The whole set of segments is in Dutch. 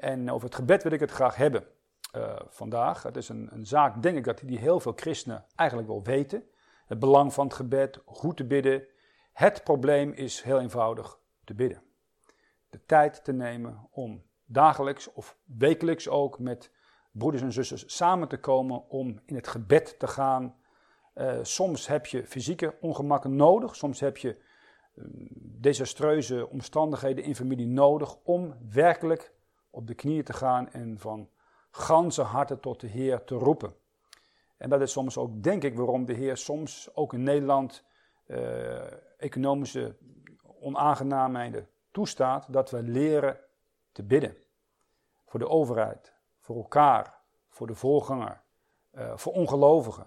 En over het gebed wil ik het graag hebben uh, vandaag. Het is een, een, zaak, denk ik, dat die heel veel christenen eigenlijk wel weten. Het belang van het gebed, goed te bidden. Het probleem is heel eenvoudig te bidden. De tijd te nemen om dagelijks of wekelijks ook met broeders en zusters samen te komen om in het gebed te gaan. Uh, soms heb je fysieke ongemakken nodig, soms heb je uh, desastreuze omstandigheden in familie nodig om werkelijk op de knieën te gaan en van ganse harte tot de Heer te roepen. En dat is soms ook, denk ik, waarom de Heer soms ook in Nederland uh, economische onaangenaamheden toestaat, dat we leren te bidden. Voor de overheid, voor elkaar, voor de voorganger, uh, voor ongelovigen.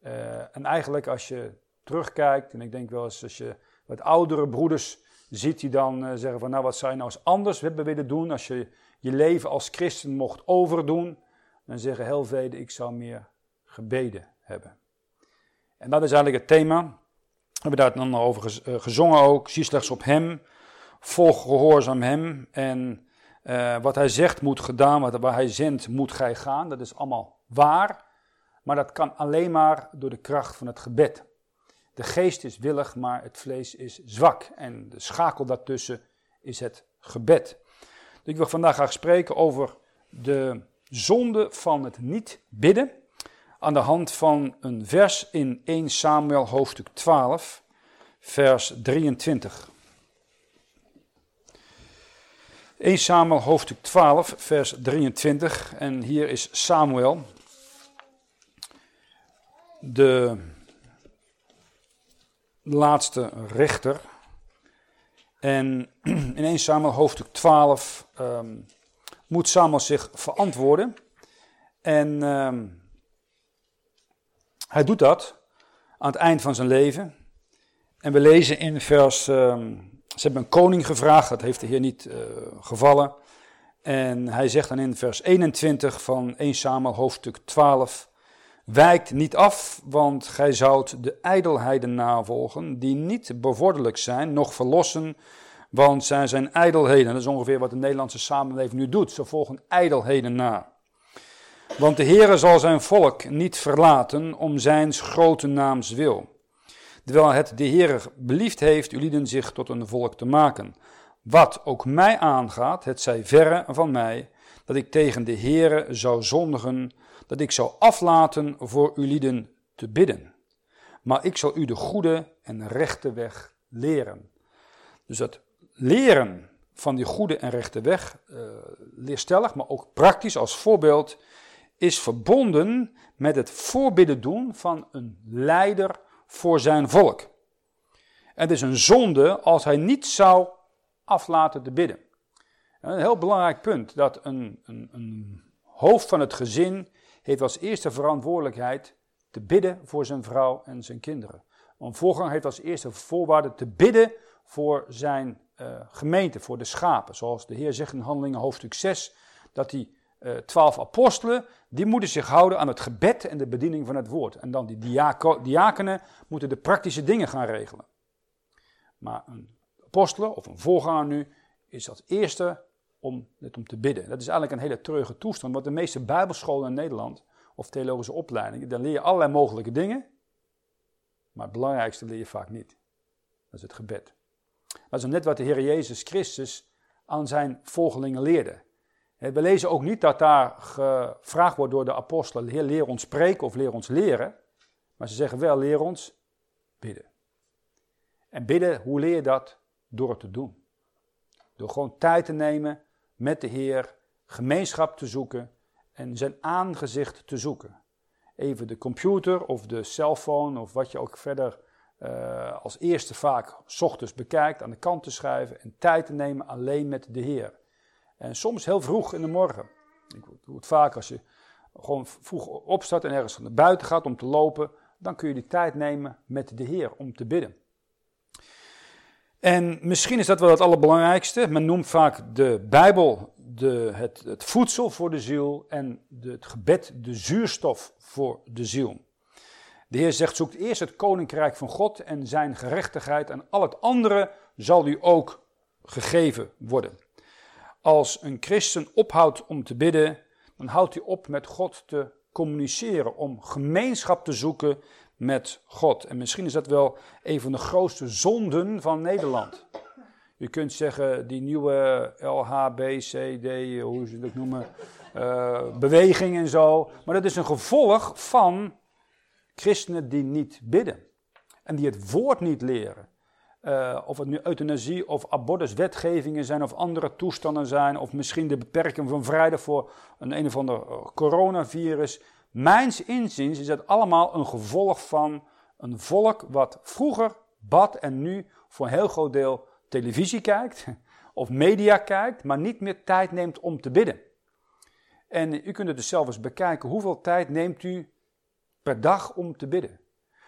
Uh, en eigenlijk als je terugkijkt, en ik denk wel eens als je wat oudere broeders ziet die dan zeggen van nou wat zou je nou eens anders hebben willen doen als je je leven als christen mocht overdoen, dan zeggen heel velen, ik zou meer gebeden hebben. En dat is eigenlijk het thema. We hebben daar dan over eh, gezongen ook. Zie slechts op hem, volg gehoorzaam hem. En uh, wat hij zegt moet gedaan, wat, waar hij zendt moet gij gaan. Dat is allemaal waar. Maar dat kan alleen maar door de kracht van het gebed. De geest is willig, maar het vlees is zwak. En de schakel daartussen is het gebed. Ik wil vandaag graag spreken over de zonde van het niet bidden. Aan de hand van een vers in 1 Samuel hoofdstuk 12, vers 23. 1 Samuel hoofdstuk 12, vers 23. En hier is Samuel, de laatste rechter en in 1 Samuel hoofdstuk 12 um, moet Samuel zich verantwoorden. En um, hij doet dat aan het eind van zijn leven. En we lezen in vers, um, ze hebben een koning gevraagd, dat heeft de Heer niet uh, gevallen. En hij zegt dan in vers 21 van 1 Samuel hoofdstuk 12, Wijkt niet af, want gij zoudt de ijdelheden navolgen, die niet bevorderlijk zijn, noch verlossen, want zij zijn ijdelheden. Dat is ongeveer wat de Nederlandse samenleving nu doet. Ze volgen ijdelheden na. Want de Heere zal zijn volk niet verlaten om zijn grote naams wil. Terwijl het de Heere beliefd heeft ulieden zich tot een volk te maken. Wat ook mij aangaat, het zij verre van mij, dat ik tegen de Heere zou zondigen dat ik zou aflaten voor uw lieden te bidden. Maar ik zal u de goede en rechte weg leren. Dus dat leren van die goede en rechte weg, uh, leerstellig, maar ook praktisch als voorbeeld, is verbonden met het voorbidden doen van een leider voor zijn volk. Het is een zonde als hij niet zou aflaten te bidden. Een heel belangrijk punt, dat een, een, een hoofd van het gezin heeft als eerste verantwoordelijkheid te bidden voor zijn vrouw en zijn kinderen. Een voorganger heeft als eerste voorwaarde te bidden voor zijn uh, gemeente, voor de schapen. Zoals de Heer zegt in Handelingen hoofdstuk 6, dat die uh, twaalf apostelen, die moeten zich houden aan het gebed en de bediening van het woord. En dan die diako, diakenen moeten de praktische dingen gaan regelen. Maar een apostelen of een voorganger nu is als eerste om het om te bidden. Dat is eigenlijk een hele treurige toestand, want de meeste bijbelscholen in Nederland, of theologische opleidingen, dan leer je allerlei mogelijke dingen, maar het belangrijkste leer je vaak niet. Dat is het gebed. Dat is net wat de Heer Jezus Christus aan zijn volgelingen leerde. We lezen ook niet dat daar gevraagd wordt door de apostelen, leer ons spreken of leer ons leren, maar ze zeggen wel leer ons bidden. En bidden, hoe leer je dat? Door het te doen. Door gewoon tijd te nemen met de Heer, gemeenschap te zoeken en zijn aangezicht te zoeken. Even de computer of de cellphone of wat je ook verder uh, als eerste vaak ochtends bekijkt, aan de kant te schuiven en tijd te nemen alleen met de Heer. En soms heel vroeg in de morgen. Ik doe het vaak als je gewoon vroeg opstaat en ergens naar buiten gaat om te lopen, dan kun je die tijd nemen met de Heer om te bidden. En misschien is dat wel het allerbelangrijkste. Men noemt vaak de Bijbel de, het, het voedsel voor de ziel en de, het gebed de zuurstof voor de ziel. De Heer zegt, zoekt eerst het koninkrijk van God en zijn gerechtigheid en al het andere zal u ook gegeven worden. als een christen ophoudt om te bidden, dan houdt hij op met God te communiceren, om gemeenschap te zoeken met God. En misschien is dat wel een van de grootste zonden van Nederland. Je kunt zeggen, die nieuwe LHBCD, hoe ze dat noemen, uh, beweging en zo. Maar dat is een gevolg van christenen die niet bidden. En die het woord niet leren. Uh, of het nu euthanasie of abortuswetgevingen zijn of andere toestanden zijn. Of misschien de beperking van vrijdag voor een een of ander eh, coronavirus. Mijns inziens is dat allemaal een gevolg van een volk wat vroeger bad en nu voor een heel groot deel televisie kijkt of media kijkt, maar niet meer tijd neemt om te bidden. En u kunt het dus zelf eens bekijken. Hoeveel tijd neemt u per dag om te bidden?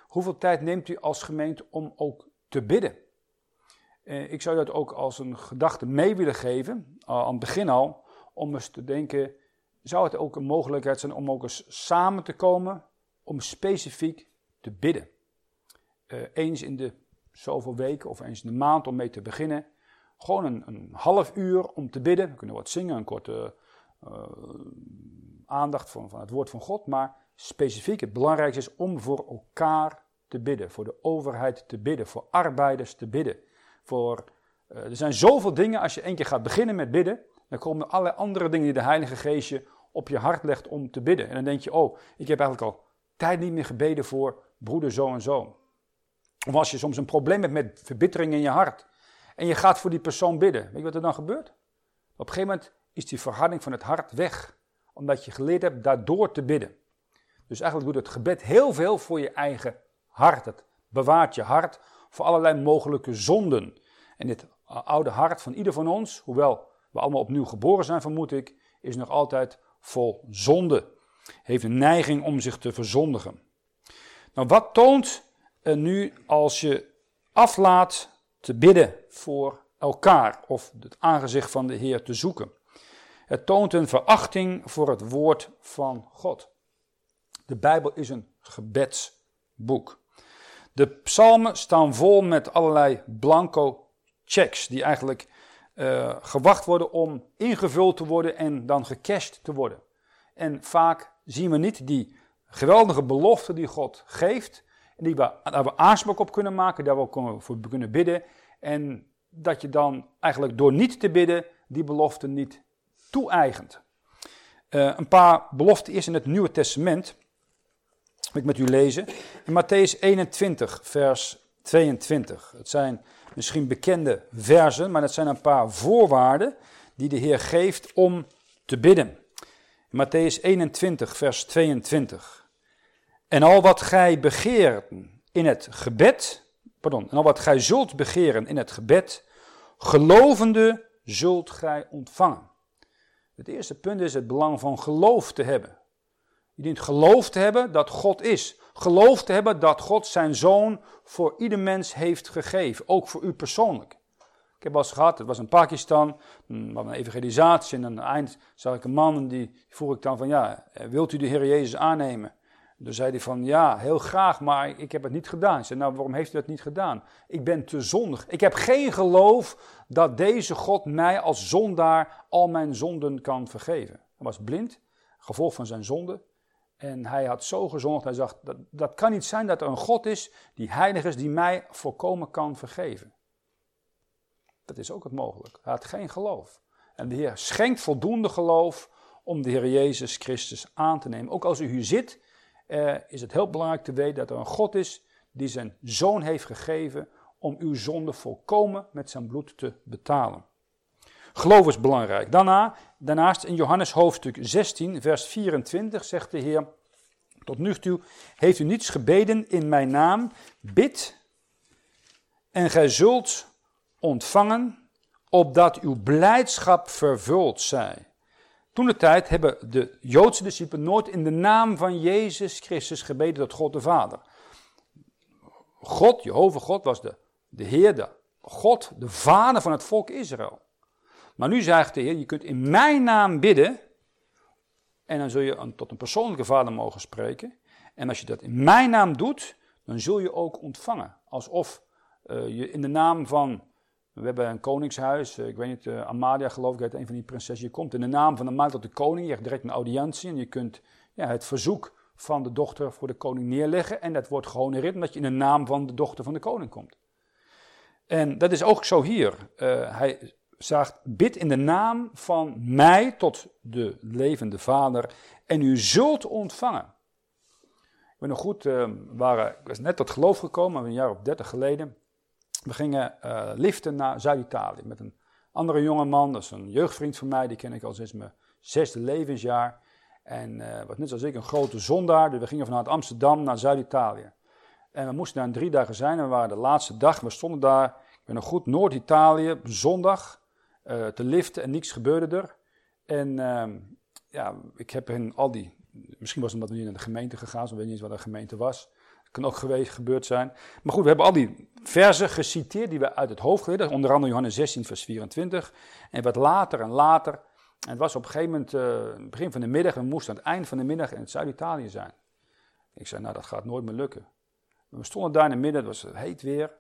Hoeveel tijd neemt u als gemeente om ook te bidden? Eh, ik zou dat ook als een gedachte mee willen geven, aan het begin al, om eens te denken, zou het ook een mogelijkheid zijn om ook eens samen te komen om specifiek te bidden. Uh, eens in de zoveel weken of eens in de maand om mee te beginnen. Gewoon een, een half uur om te bidden. We kunnen wat zingen, een korte uh, aandacht van, van het woord van God. Maar specifiek, het belangrijkste is om voor elkaar te bidden. Voor de overheid te bidden. Voor arbeiders te bidden. Voor, uh, er zijn zoveel dingen, als je één keer gaat beginnen met bidden, dan komen er allerlei andere dingen die de Heilige Geest je op je hart legt om te bidden. En dan denk je, oh, ik heb eigenlijk al tijd niet meer gebeden voor broeder zo en zo. Of als je soms een probleem hebt met verbittering in je hart. En je gaat voor die persoon bidden. Weet je wat er dan gebeurt? Op een gegeven moment is die verharding van het hart weg. Omdat je geleerd hebt daardoor te bidden. Dus eigenlijk doet het gebed heel veel voor je eigen hart. Het bewaart je hart voor allerlei mogelijke zonden. En dit oude hart van ieder van ons, hoewel we allemaal opnieuw geboren zijn, vermoed ik, is nog altijd vol zonde. Heeft een neiging om zich te verzondigen. Nou, wat toont nu als je aflaat te bidden voor elkaar of het aangezicht van de Heer te zoeken? Het toont een verachting voor het woord van God. De Bijbel is een gebedsboek. De psalmen staan vol met allerlei blanco checks die eigenlijk uh, gewacht worden om ingevuld te worden en dan gecashed te worden. En vaak zien we niet die geweldige belofte die God geeft, en die we, daar we aanspraak op kunnen maken, daar we voor kunnen bidden. En dat je dan eigenlijk door niet te bidden die belofte niet toe-eigent. Uh, een paar beloften is in het Nieuwe Testament. Ik met u lezen. In Matthäus 21, vers 22. Het zijn misschien bekende versen, maar het zijn een paar voorwaarden die de Heer geeft om te bidden. In Matthäus 21, vers 22. En al wat gij begeert in het gebed, pardon, en al wat gij zult begeren in het gebed, gelovende zult gij ontvangen. Het eerste punt is het belang van geloof te hebben. Je dient geloof te hebben dat God is. Geloof te hebben dat God zijn zoon voor ieder mens heeft gegeven. Ook voor u persoonlijk. Ik heb wel eens gehad, het was in Pakistan, een evangelisatie en aan het eind zag ik een man en die vroeg ik dan van ja, wilt u de Heer Jezus aannemen? toen zei hij van ja, heel graag, maar ik heb het niet gedaan. Ik zei nou, waarom heeft u dat niet gedaan? Ik ben te zondig. Ik heb geen geloof dat deze God mij als zondaar al mijn zonden kan vergeven. Hij was blind, gevolg van zijn zonde. En hij had zo gezondigd, hij zag, dat, dat kan niet zijn dat er een God is die heilig is, die mij volkomen kan vergeven. Dat is ook het mogelijk. Hij had geen geloof. En de Heer schenkt voldoende geloof om de Heer Jezus Christus aan te nemen. Ook als u hier zit, eh, is het heel belangrijk te weten dat er een God is die zijn zoon heeft gegeven om uw zonde volkomen met zijn bloed te betalen. Geloof is belangrijk. Daarna, daarnaast in Johannes hoofdstuk 16, vers 24 zegt de Heer, tot nu toe heeft u niets gebeden in mijn naam, bid en gij zult ontvangen, opdat uw blijdschap vervuld zij. Toen de tijd hebben de Joodse discipelen nooit in de naam van Jezus Christus gebeden tot God de Vader. God, Jehovah God, was de, de Heer, de God, de Vader van het volk Israël. Maar nu zegt de Heer, je kunt in mijn naam bidden. En dan zul je een, tot een persoonlijke vader mogen spreken. En als je dat in mijn naam doet, dan zul je ook ontvangen. Alsof uh, je in de naam van We hebben een koningshuis, ik weet niet, Amalia geloof ik, uit een van die prinsessen. Je komt in de naam van de man tot de koning, je hebt direct een audiëntie en je kunt ja, het verzoek van de dochter voor de koning neerleggen. En dat wordt gehonoreerd omdat je in de naam van de dochter van de koning komt. En dat is ook zo hier. hij zegt, bid in de naam van mij tot de levende vader en u zult ontvangen. Ik ben nog goed, uh, waren, ik was net tot geloof gekomen, een jaar of dertig geleden. We gingen uh, liften naar Zuid-Italië met een andere jongeman, dat is een jeugdvriend van mij, die ken ik al sinds mijn zesde levensjaar. En uh, was net zoals ik een grote zondaar, dus we gingen vanuit Amsterdam naar Zuid-Italië. En we moesten daar drie dagen zijn en we waren de laatste dag, we stonden daar, ik ben nog goed, Noord-Italië, zondag, te liften en niets gebeurde er. En ehm, ja, ik heb hen al die Misschien was het omdat we niet naar de gemeente gegaan we weten niet eens wat een gemeente was. Dat kan ook geweest, gebeurd zijn. Maar goed, we hebben al die versen geciteerd die we uit het hoofd geleerd Onder andere Johannes 16, vers 24. En wat later en later. En het was op een gegeven moment, uh, begin van de middag, we moesten aan het eind van de middag in Zuid-Italië zijn. Ik zei, nou dat gaat nooit meer lukken. We stonden daar in het midden, het was heet weer.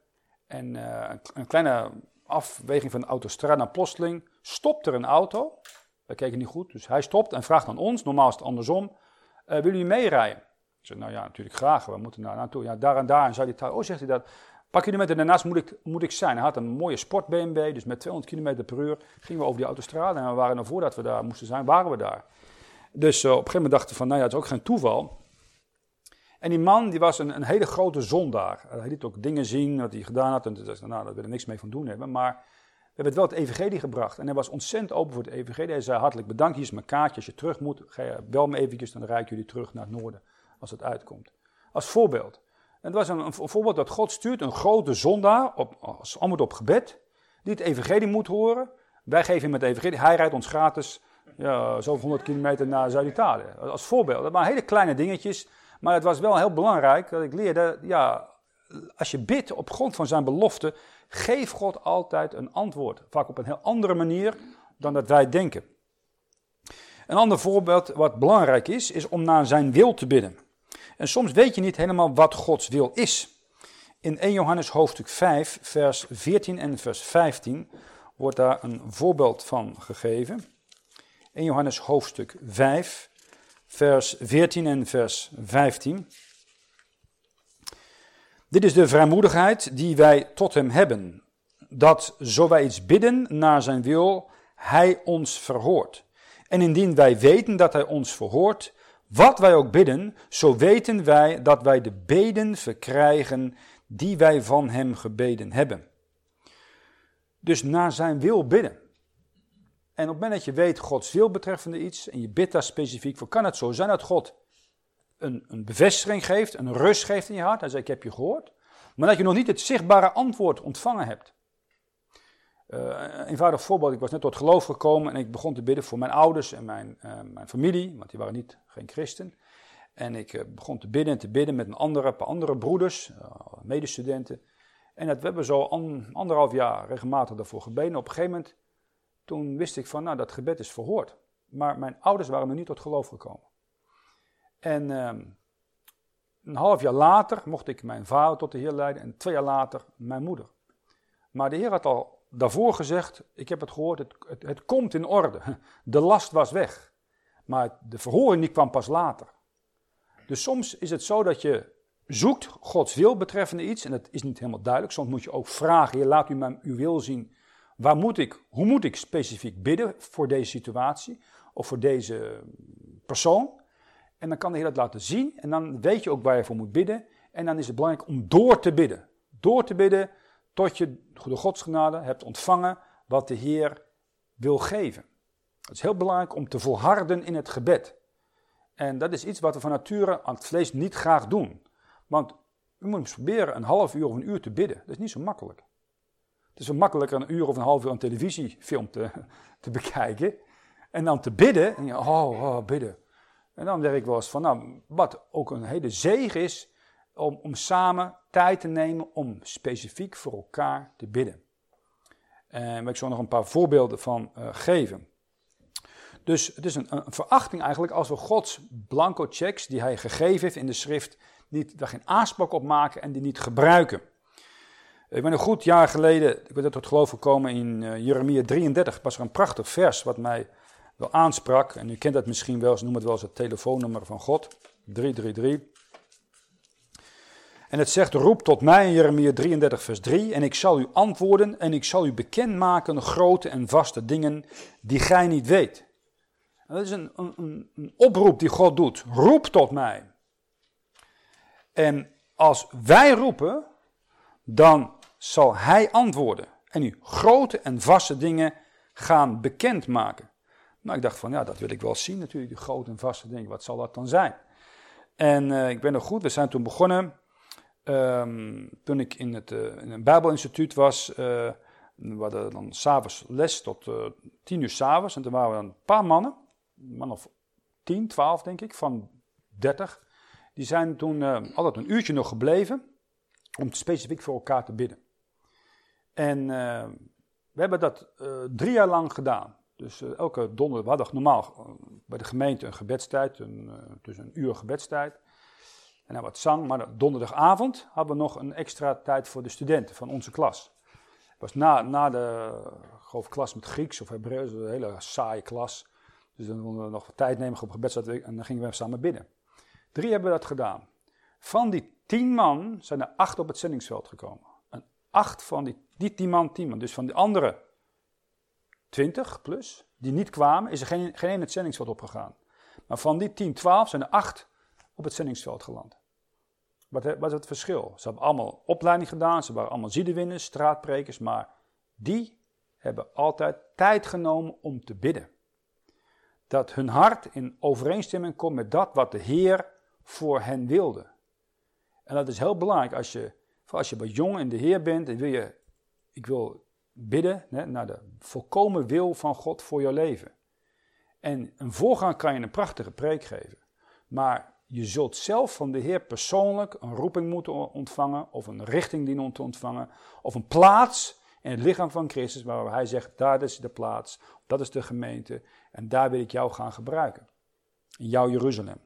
En uh, een, kleine afweging van de autostrade naar Plotseling stopt er een auto. We keken niet goed, dus hij stopt en vraagt aan ons, normaal is het andersom. Uh, willen jullie meerijden? Ik zei, nou ja, natuurlijk graag. We moeten naar naartoe. Ja, daar en daar. En zei hij, oh, zegt hij dat. Pak jullie met en daarnaast moet ik, moet ik zijn. Hij had een mooie sport BMW, dus met 200 km per uur gingen we over die autostrade. En we waren er voordat we daar moesten zijn, waren we daar. Dus uh, op een gegeven moment dachten we van, nou ja, het is ook geen toeval. En die man, die was een, een hele grote zondaar. Hij liet ook dingen zien wat hij gedaan had. En toen dacht nou, daar wil ik niks mee van doen hebben. Maar we hebben het wel het evangelie gebracht. En hij was ontzettend open voor het evangelie. Hij zei hartelijk bedankt, hier is mijn kaartje. Als je terug moet, ga je bel me eventjes, dan rijd jullie terug naar het noorden. Als het uitkomt. Als voorbeeld. En het was een, een voorbeeld dat God stuurt een grote zondaar, op, als antwoord op gebed, die het evangelie moet horen. Wij geven hem het evangelie. Hij rijdt ons gratis ja, zoveel honderd kilometer naar Zuid-Italië. Als voorbeeld. Dat waren hele kleine dingetjes. Maar het was wel heel belangrijk dat ik leerde, ja, als je bidt op grond van zijn belofte, geeft God altijd een antwoord. Vaak op een heel andere manier dan dat wij denken. Een ander voorbeeld wat belangrijk is, is om naar zijn wil te bidden. En soms weet je niet helemaal wat Gods wil is. In 1 Johannes hoofdstuk 5, vers 14 en vers 15 wordt daar een voorbeeld van gegeven. 1 Johannes hoofdstuk 5, vers 14 en vers 15. Dit is de vrijmoedigheid die wij tot hem hebben, dat zo wij iets bidden naar zijn wil, hij ons verhoort. En indien wij weten dat hij ons verhoort, wat wij ook bidden, zo weten wij dat wij de beden verkrijgen die wij van hem gebeden hebben. Dus naar zijn wil bidden. En op het moment dat je weet Gods wil betreffende iets en je bidt daar specifiek voor, kan het zo zijn dat God een, een bevestiging geeft, een rust geeft in je hart. Hij zegt, ik heb je gehoord. Maar dat je nog niet het zichtbare antwoord ontvangen hebt. Een eenvoudig voorbeeld, ik was net tot geloof gekomen en ik begon te bidden voor mijn ouders en mijn, uh, mijn familie, want die waren niet, geen christen. En ik uh, begon te bidden en te bidden met een andere, paar andere broeders, medestudenten. En dat, we hebben zo an, anderhalf jaar regelmatig daarvoor gebeden. Op een gegeven moment, toen wist ik van, nou dat gebed is verhoord. Maar mijn ouders waren nog niet tot geloof gekomen. En ehm, een half jaar later mocht ik mijn vader tot de Heer leiden en twee jaar later mijn moeder. Maar de Heer had al daarvoor gezegd, ik heb het gehoord, het, het, komt in orde. De last was weg. Maar de verhoring die kwam pas later. Dus soms is het zo dat je zoekt Gods wil betreffende iets en dat is niet helemaal duidelijk. Soms moet je ook vragen, Heer laat u mij uw wil zien. Waar moet ik, hoe moet ik specifiek bidden voor deze situatie of voor deze persoon? En dan kan de Heer dat laten zien. En dan weet je ook waar je voor moet bidden. En dan is het belangrijk om door te bidden. Door te bidden tot je de godsgenade hebt ontvangen wat de Heer wil geven. Het is heel belangrijk om te volharden in het gebed. En dat is iets wat we van nature aan het vlees niet graag doen. Want we moeten proberen een half uur of een uur te bidden. Dat is niet zo makkelijk. Het is zo makkelijker een uur of een half uur een televisiefilm te, te bekijken. En dan te bidden. En oh, oh, bidden. En dan denk ik wel eens van, nou, wat ook een hele zegen is, om, om samen tijd te nemen om specifiek voor elkaar te bidden. En ik zal nog een paar voorbeelden van uh, geven. Dus het is een, een, verachting eigenlijk als we Gods blanco checks die hij gegeven heeft in de schrift, niet, daar geen aanspraak op maken en die niet gebruiken. Ik ben een goed jaar geleden, ik ben tot geloof gekomen in uh, Jeremia 33, was er een prachtig vers wat mij wel aansprak. En u kent dat misschien wel, ze noemen het wel eens het telefoonnummer van God, 333. En het zegt, roep tot mij in Jeremia 33 vers 3, en ik zal u antwoorden en ik zal u bekendmaken grote en vaste dingen die gij niet weet. En dat is een, een, een oproep die God doet, roep tot mij. En als wij roepen, dan zal hij antwoorden en u grote en vaste dingen gaan bekendmaken. Nou, ik dacht van, ja, dat wil ik wel zien natuurlijk, die grote en vaste dingen. Wat zal dat dan zijn? En uh, ik ben nog goed, we zijn toen begonnen Um, toen ik in, het, uh, in een Bijbelinstituut was, uh, we hadden dan s'avonds les tot tien uur s'avonds. En toen waren we dan een paar mannen, man of tien, twaalf denk ik, van dertig. Die zijn toen altijd een uurtje nog gebleven om specifiek voor elkaar te bidden. En we hebben dat drie jaar lang gedaan. Dus elke donderdag, normaal bij de gemeente een gebedstijd, een, dus een uur gebedstijd. En dan wat zang, maar donderdagavond hadden we nog een extra tijd voor de studenten van onze klas. Het was na, na de geloof, klas met Grieks of Hebreeuws, een hele saaie klas. Dus dan konden we nog wat tijd nemen op gebed en dan gingen we samen bidden. Drie hebben we dat gedaan. Van die tien man zijn er acht op het zendingsveld gekomen. Acht van die, die tien man, tien man. Dus van die andere twintig plus, die niet kwamen, is er geen, geen één het zendingsveld opgegaan. Maar van die tien, twaalf zijn er acht op het zendingsveld geland. Wat, wat is het verschil? Ze hebben allemaal opleiding gedaan, ze waren allemaal ziedewinners, straatprekers, maar die hebben altijd tijd genomen om te bidden. Dat hun hart in overeenstemming komt met dat wat de Heer voor hen wilde. En dat is heel belangrijk als je, als je wat jong in de Heer bent en wil je, ik wil bidden hè, naar de volkomen wil van God voor je leven. En een voorgang kan je een prachtige preek geven. Maar je zult zelf van de Heer persoonlijk een roeping moeten ontvangen, of een richting dienen te ontvangen, of een plaats in het lichaam van Christus, waar hij zegt, daar is de plaats, dat is de gemeente, en daar wil ik jou gaan gebruiken. In jouw Jeruzalem.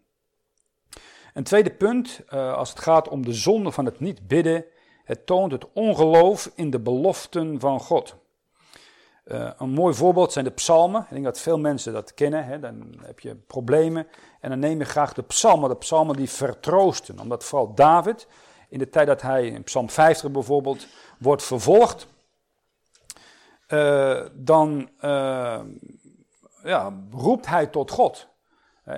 Een tweede punt, uh, als het gaat om de zonde van het niet bidden, het toont het ongeloof in de beloften van God. Uh, een mooi voorbeeld zijn de psalmen. Ik denk dat veel mensen dat kennen. Hè. Dan heb je problemen en dan neem je graag de psalmen. De psalmen die vertroosten. Omdat vooral David, in de tijd dat hij in psalm 50 bijvoorbeeld wordt vervolgd, uh, dan uh, ja, roept hij tot God.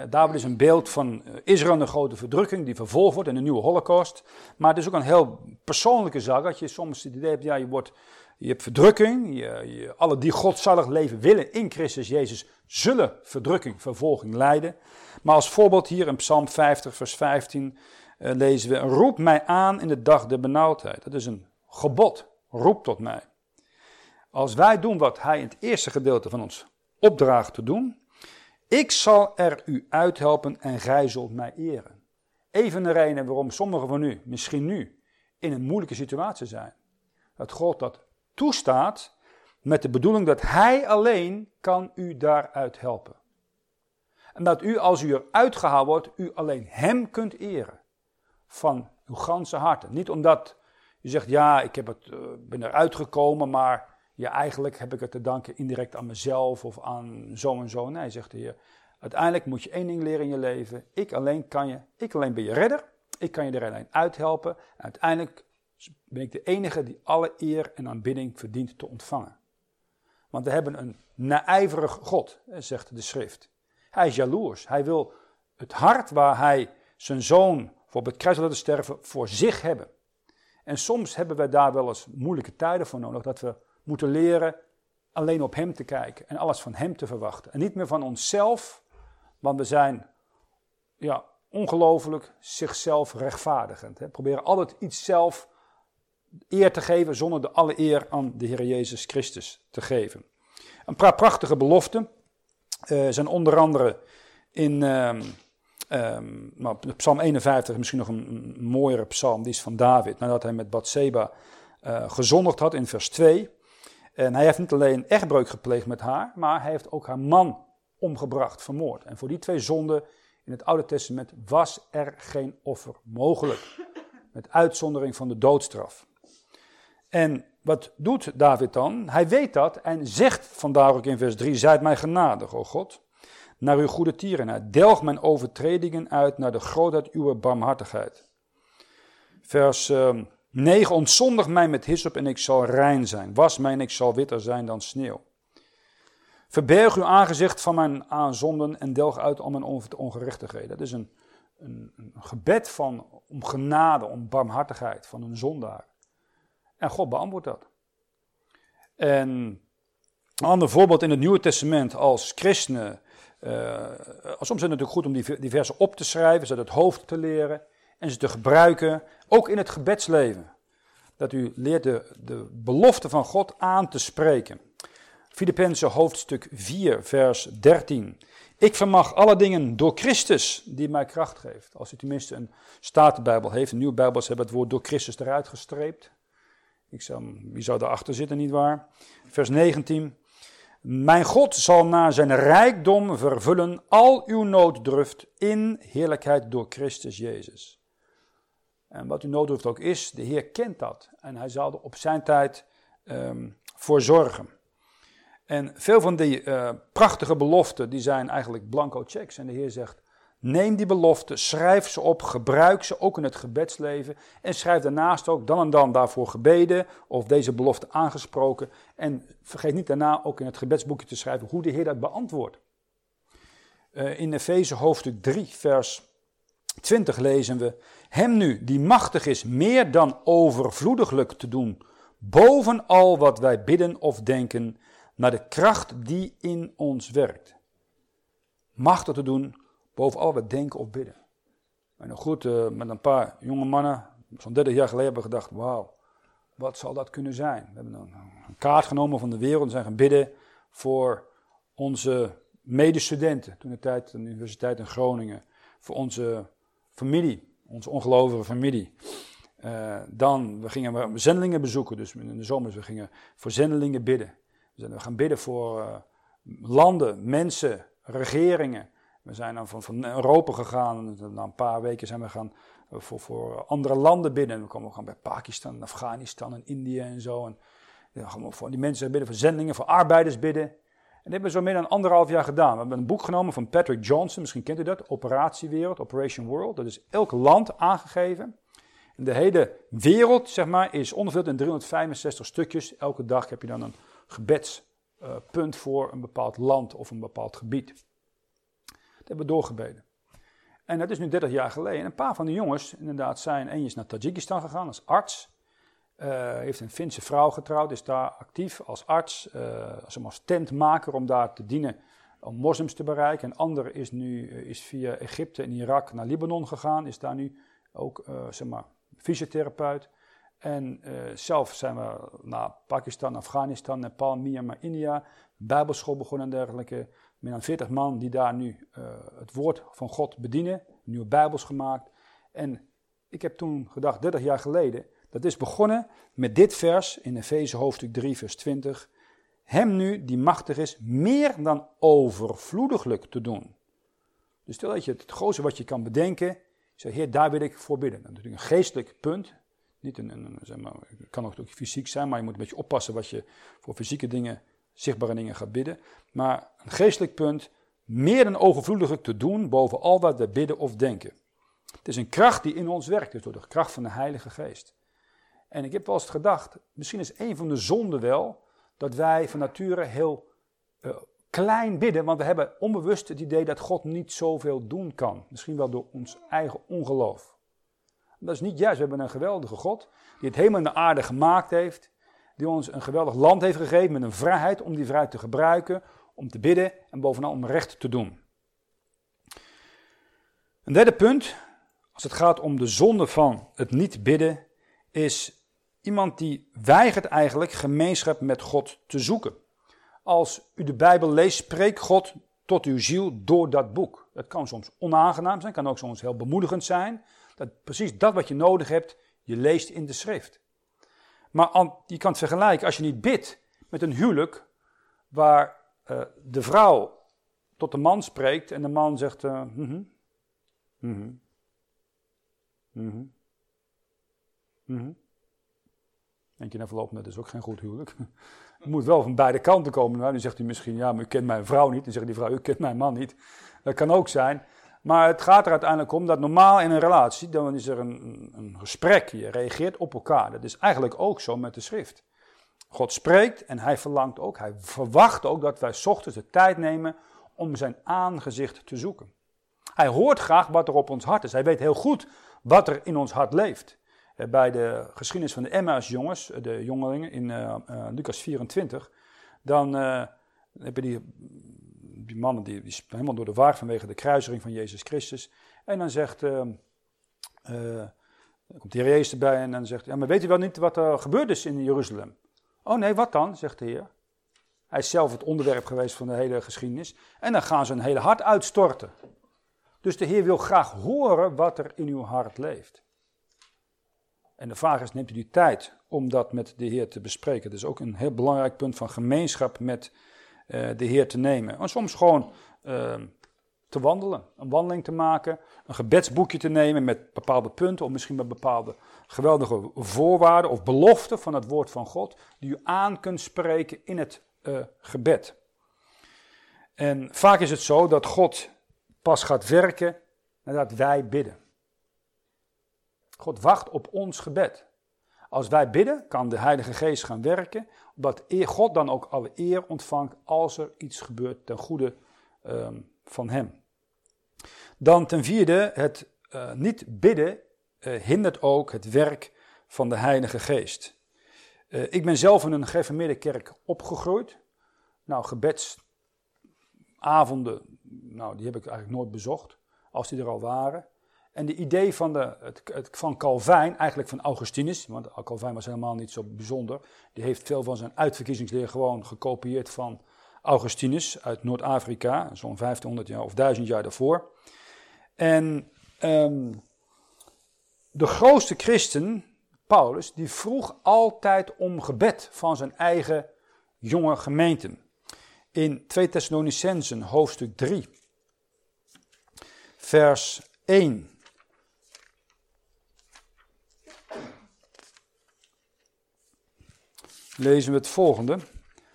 David is een beeld van Israël een grote verdrukking die vervolgd wordt in een nieuwe holocaust. Maar het is ook een heel persoonlijke zaak. Dat je soms het idee hebt, ja, je wordt je hebt verdrukking. Je, je, alle die godzalig leven willen in Christus Jezus zullen verdrukking, vervolging lijden. Maar als voorbeeld hier in Psalm 50, vers 15 uh, eh, lezen we: Roep mij aan in de dag der benauwdheid. Dat is een gebod. Roep tot mij. Als wij doen wat hij in het eerste gedeelte van ons opdraagt te doen, ik zal er u uithelpen en gij zult mij eren. Even de reden waarom sommigen van u misschien nu in een moeilijke situatie zijn. Dat God dat toestaat met de bedoeling dat Hij alleen kan u daaruit helpen. En dat u, als u eruit gehaald wordt, u alleen Hem kunt eren. Van uw ganse harte. Niet omdat u zegt, ja, ik heb het, uh, ben eruit gekomen, maar ja, eigenlijk heb ik het te danken indirect aan mezelf of aan zo en zo. Nee, zegt de Heer. Uiteindelijk moet je één ding leren in je leven. Ik alleen kan je, ik alleen ben je redder. Ik kan je er alleen uithelpen. En uiteindelijk ben ik de enige die alle eer en aanbidding verdient te ontvangen. Want we hebben een naijverig God, zegt de schrift. Hij is jaloers. Hij wil het hart waar hij zijn zoon voor het kruis laten sterven, voor zich hebben. En soms hebben we daar wel eens moeilijke tijden voor nodig, dat we moeten leren alleen op hem te kijken en alles van hem te verwachten. En niet meer van onszelf, want we zijn ja, ongelooflijk zichzelf rechtvaardigend. Hè. Proberen altijd iets zelf eer te geven zonder de alle eer aan de Heer Jezus Christus te geven. Een paar prachtige beloften uh, zijn onder andere in um, um, nou, Psalm 51, misschien nog een, een, mooiere psalm, die is van David, nadat hij met Bathseba uh, gezondigd had in vers 2. En hij heeft niet alleen echtbreuk gepleegd met haar, maar hij heeft ook haar man omgebracht, vermoord. En voor die twee zonden in het Oude Testament was er geen offer mogelijk. Met uitzondering van de doodstraf. En wat doet David dan? Hij weet dat en zegt vandaar ook in vers 3, zijt mij genadig, o God, naar uw goede tierenheid. Delg mijn overtredingen uit naar de grootheid uw barmhartigheid. Vers 9, ehm, ontzondig mij met hyssop en ik zal rein zijn. Was mij en ik zal witter zijn dan sneeuw. Verberg uw aangezicht van mijn aanzonden en delg uit al mijn ongerechtigheden. Dat is een, een, een gebed van, om genade, om barmhartigheid van een zondaar. En God beantwoordt dat. En een ander voorbeeld in het Nieuwe Testament als christenen. Uh, soms is het natuurlijk goed om die, die op te schrijven, ze het hoofd te leren en ze te gebruiken, ook in het gebedsleven. Dat u leert de, de belofte van God aan te spreken. Filippenzen hoofdstuk 4, vers 13. Ik vermag alle dingen door Christus die mij kracht geeft. Als u tenminste een Statenbijbel heeft, een nieuwe Bijbels hebben het woord door Christus eruit gestreept. Ik zou, wie zou daarachter zitten, nietwaar? Vers 19. Mijn God zal naar zijn rijkdom vervullen al uw nooddruft in heerlijkheid door Christus Jezus. En wat uw nooddruft ook is, de Heer kent dat. En hij zal er op zijn tijd um, voor zorgen. En veel van die uh, prachtige beloften, die zijn eigenlijk blanco checks. En de Heer zegt, neem die beloften, schrijf ze op, gebruik ze ook in het gebedsleven. En schrijf daarnaast ook dan en dan daarvoor gebeden of deze belofte aangesproken. En vergeet niet daarna ook in het gebedsboekje te schrijven hoe de Heer dat beantwoordt. Uh, in Efeze hoofdstuk 3, vers 20 lezen we, Hem nu, die machtig is meer dan overvloediglijk te doen, boven al wat wij bidden of denken naar de kracht die in ons werkt. Machtig te doen boven al wat denken of bidden. En goed, uh, met een paar jonge mannen, zo'n 30 jaar geleden, hebben we gedacht: wauw, wat zal dat kunnen zijn? We hebben een, een kaart genomen van de wereld en zijn gaan bidden voor onze medestudenten. Toen de tijd aan de Universiteit in Groningen. Voor onze familie, onze ongelovige familie. Uh, dan, we gingen we zendelingen bezoeken, dus in de zomer, we gingen voor zendelingen bidden. We gaan bidden voor uh, landen, mensen, regeringen. We zijn dan van, van Europa gegaan. Na een paar weken zijn we gaan eh, voor, voor andere landen bidden. We komen gaan bij Pakistan, Afghanistan en India en zo. En gaan voor die mensen bidden, voor zendingen, voor arbeiders bidden. En dat hebben we zo meer dan anderhalf jaar gedaan. We hebben een boek genomen van Patrick Johnson, misschien kent u dat, Operatiewereld, Operation World. Dat is elk land aangegeven. En de hele wereld, zeg maar, is onderverdeeld in 365 stukjes. Elke dag heb je dan een gebedspunt voor een bepaald land of een bepaald gebied. Dat hebben we doorgebeden. En dat is nu 30 jaar geleden. En een paar van de jongens, inderdaad, zijn. Is naar Tajikistan gegaan als arts. Uh, heeft een Finse vrouw getrouwd, is daar actief als arts, uh, als tentmaker om daar te dienen om moslims te bereiken. Een ander is nu uh, is via Egypte en Irak naar Libanon gegaan, is daar nu ook zeg maar, fysiotherapeut. En zelf zijn we naar Pakistan, Afghanistan, Nepal, Myanmar, India, bijbelschool begonnen en dergelijke. Meer dan 40 man die daar nu het woord van God bedienen, nieuwe bijbels gemaakt. En ik heb toen gedacht, 30 jaar geleden, dat is begonnen met dit vers in Efeze hoofdstuk 3, vers 20. Hem nu, die machtig is, meer dan overvloediglijk te doen. Dus stel dat je het grootste wat je kan bedenken, zeg, Heer, daar wil ik voor bidden. Dat is natuurlijk een geestelijk punt, niet een, een, zeg maar, het kan ook fysiek zijn, maar je moet een beetje oppassen wat je voor fysieke dingen, zichtbare dingen gaat bidden. Maar een geestelijk punt, meer dan overvloedig te doen boven al wat we bidden of denken. Het is een kracht die in ons werkt, dus door de kracht van de Heilige Geest. En ik heb wel eens gedacht, misschien is een van de zonden wel, dat wij van nature heel uh, klein bidden, want we hebben onbewust het idee dat God niet zoveel doen kan. Misschien wel door ons eigen ongeloof. Dat is niet juist. We hebben een geweldige God die het hemel en de aarde gemaakt heeft. Die ons een geweldig land heeft gegeven met een vrijheid om die vrijheid te gebruiken, om te bidden en bovenal om recht te doen. Een derde punt, als het gaat om de zonde van het niet bidden, is iemand die weigert eigenlijk gemeenschap met God te zoeken. Als u de Bijbel leest, spreekt God tot uw ziel door dat boek. Dat kan soms onaangenaam zijn, kan ook soms heel bemoedigend zijn. Dat precies dat wat je nodig hebt, je leest in de schrift. Maar je kan het vergelijken als je niet bidt met een huwelijk waar uh, de vrouw tot de man spreekt en de man zegt: uh, mm -hmm, mm Denk je, nou verloopt dat is ook geen goed huwelijk. Het moet wel van beide kanten komen. Dan zegt u misschien, ja, maar u kent mijn vrouw niet. Dan zegt die vrouw, u kent mijn man niet. Dat kan ook zijn. Maar het gaat er uiteindelijk om dat normaal in een relatie, dan is er een, een gesprek. Je reageert op elkaar. Dat is eigenlijk ook zo met de schrift. God spreekt en hij verlangt ook, hij verwacht ook dat wij ochtends de tijd nemen om zijn aangezicht te zoeken. Hij hoort graag wat er op ons hart is. Hij weet heel goed wat er in ons hart leeft. Eh, bij de geschiedenis van de Emmaus-jongens, eh, de jongelingen in uh, Lucas 24, dan heb je die, die mannen die, die helemaal door de war vanwege de kruising van Jezus Christus. En dan zegt, komt de Heer Jezus erbij en dan zegt, ja, maar weet u wel niet wat er gebeurd is in Jeruzalem? Oh nee, wat dan, zegt de Heer. Hij is zelf het onderwerp geweest van de hele geschiedenis. En dan gaan ze een hele hart uitstorten. Dus de Heer wil graag horen wat er in uw hart leeft. En de vraag is, neemt u die tijd om dat met de Heer te bespreken? Dat is ook een heel belangrijk punt van gemeenschap met uh, de Heer te nemen. En soms gewoon uh, te wandelen, een wandeling te maken, een gebedsboekje te nemen met bepaalde punten of misschien met bepaalde geweldige voorwaarden of beloften van het woord van God, die u aan kunt spreken in het uh, gebed. En vaak is het zo dat God pas gaat werken nadat wij bidden. God wacht op ons gebed. Als wij bidden, kan de Heilige Geest gaan werken, omdat God dan ook alle eer ontvangt als er iets gebeurt ten goede um, van Hem. Dan ten vierde, het uh, niet bidden uh, hindert ook het werk van de Heilige Geest. Uh, ik ben zelf in een gereformeerde kerk opgegroeid. Nou, gebedsavonden, nou, die heb ik eigenlijk nooit bezocht, als die er al waren. En de idee van, de, het, van Calvijn, eigenlijk van Augustinus, want Calvijn was helemaal niet zo bijzonder. Die heeft veel van zijn uitverkiezingsleer gewoon gekopieerd van Augustinus uit Noord-Afrika, zo'n 1500 jaar of 1000 jaar daarvoor. En um, de grootste christen, Paulus, die vroeg altijd om gebed van zijn eigen jonge gemeenten. In 2 Thessalonicensen hoofdstuk 3, vers 1. Lezen we het volgende.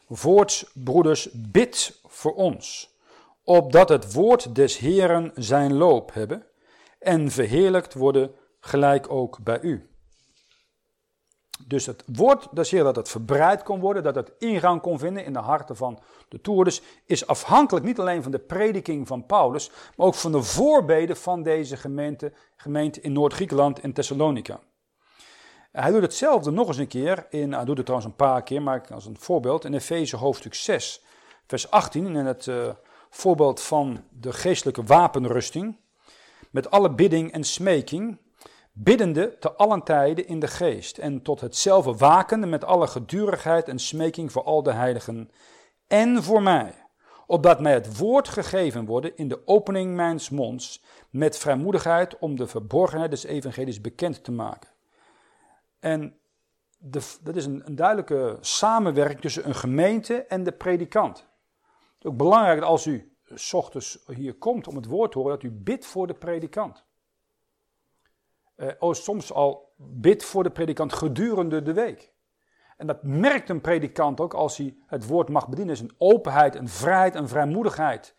Voorts, broeders, bid voor ons, opdat het woord des Heeren zijn loop hebben en verheerlijkt worden gelijk ook bij u. Dus het woord des Heeren dat het verbreid kon worden, dat het ingang kon vinden in de harten van de toerders, is afhankelijk niet alleen van de prediking van Paulus, maar ook van de voorbeden van deze gemeente, gemeente in Noord-Griekenland en Thessalonica. Hij doet hetzelfde nog eens een keer, in, hij doet het trouwens een paar keer, maar als een voorbeeld, in Efeze hoofdstuk 6, vers 18, in het uh, voorbeeld van de geestelijke wapenrusting, met alle bidding en smeking, biddende te allen tijden in de geest, en tot hetzelfde wakende met alle gedurigheid en smeking voor al de heiligen, en voor mij, opdat mij het woord gegeven worden in de opening mijns monds, met vrijmoedigheid om de verborgenheid des evangelies bekend te maken. En dat is een, een, duidelijke samenwerking tussen een gemeente en de predikant. Het is ook belangrijk dat als u s ochtends hier komt om het woord te horen, dat u bidt voor de predikant. Uh, soms al bidt voor de predikant gedurende de week. En dat merkt een predikant ook als hij het woord mag bedienen. is een openheid, een vrijheid, een vrijmoedigheid.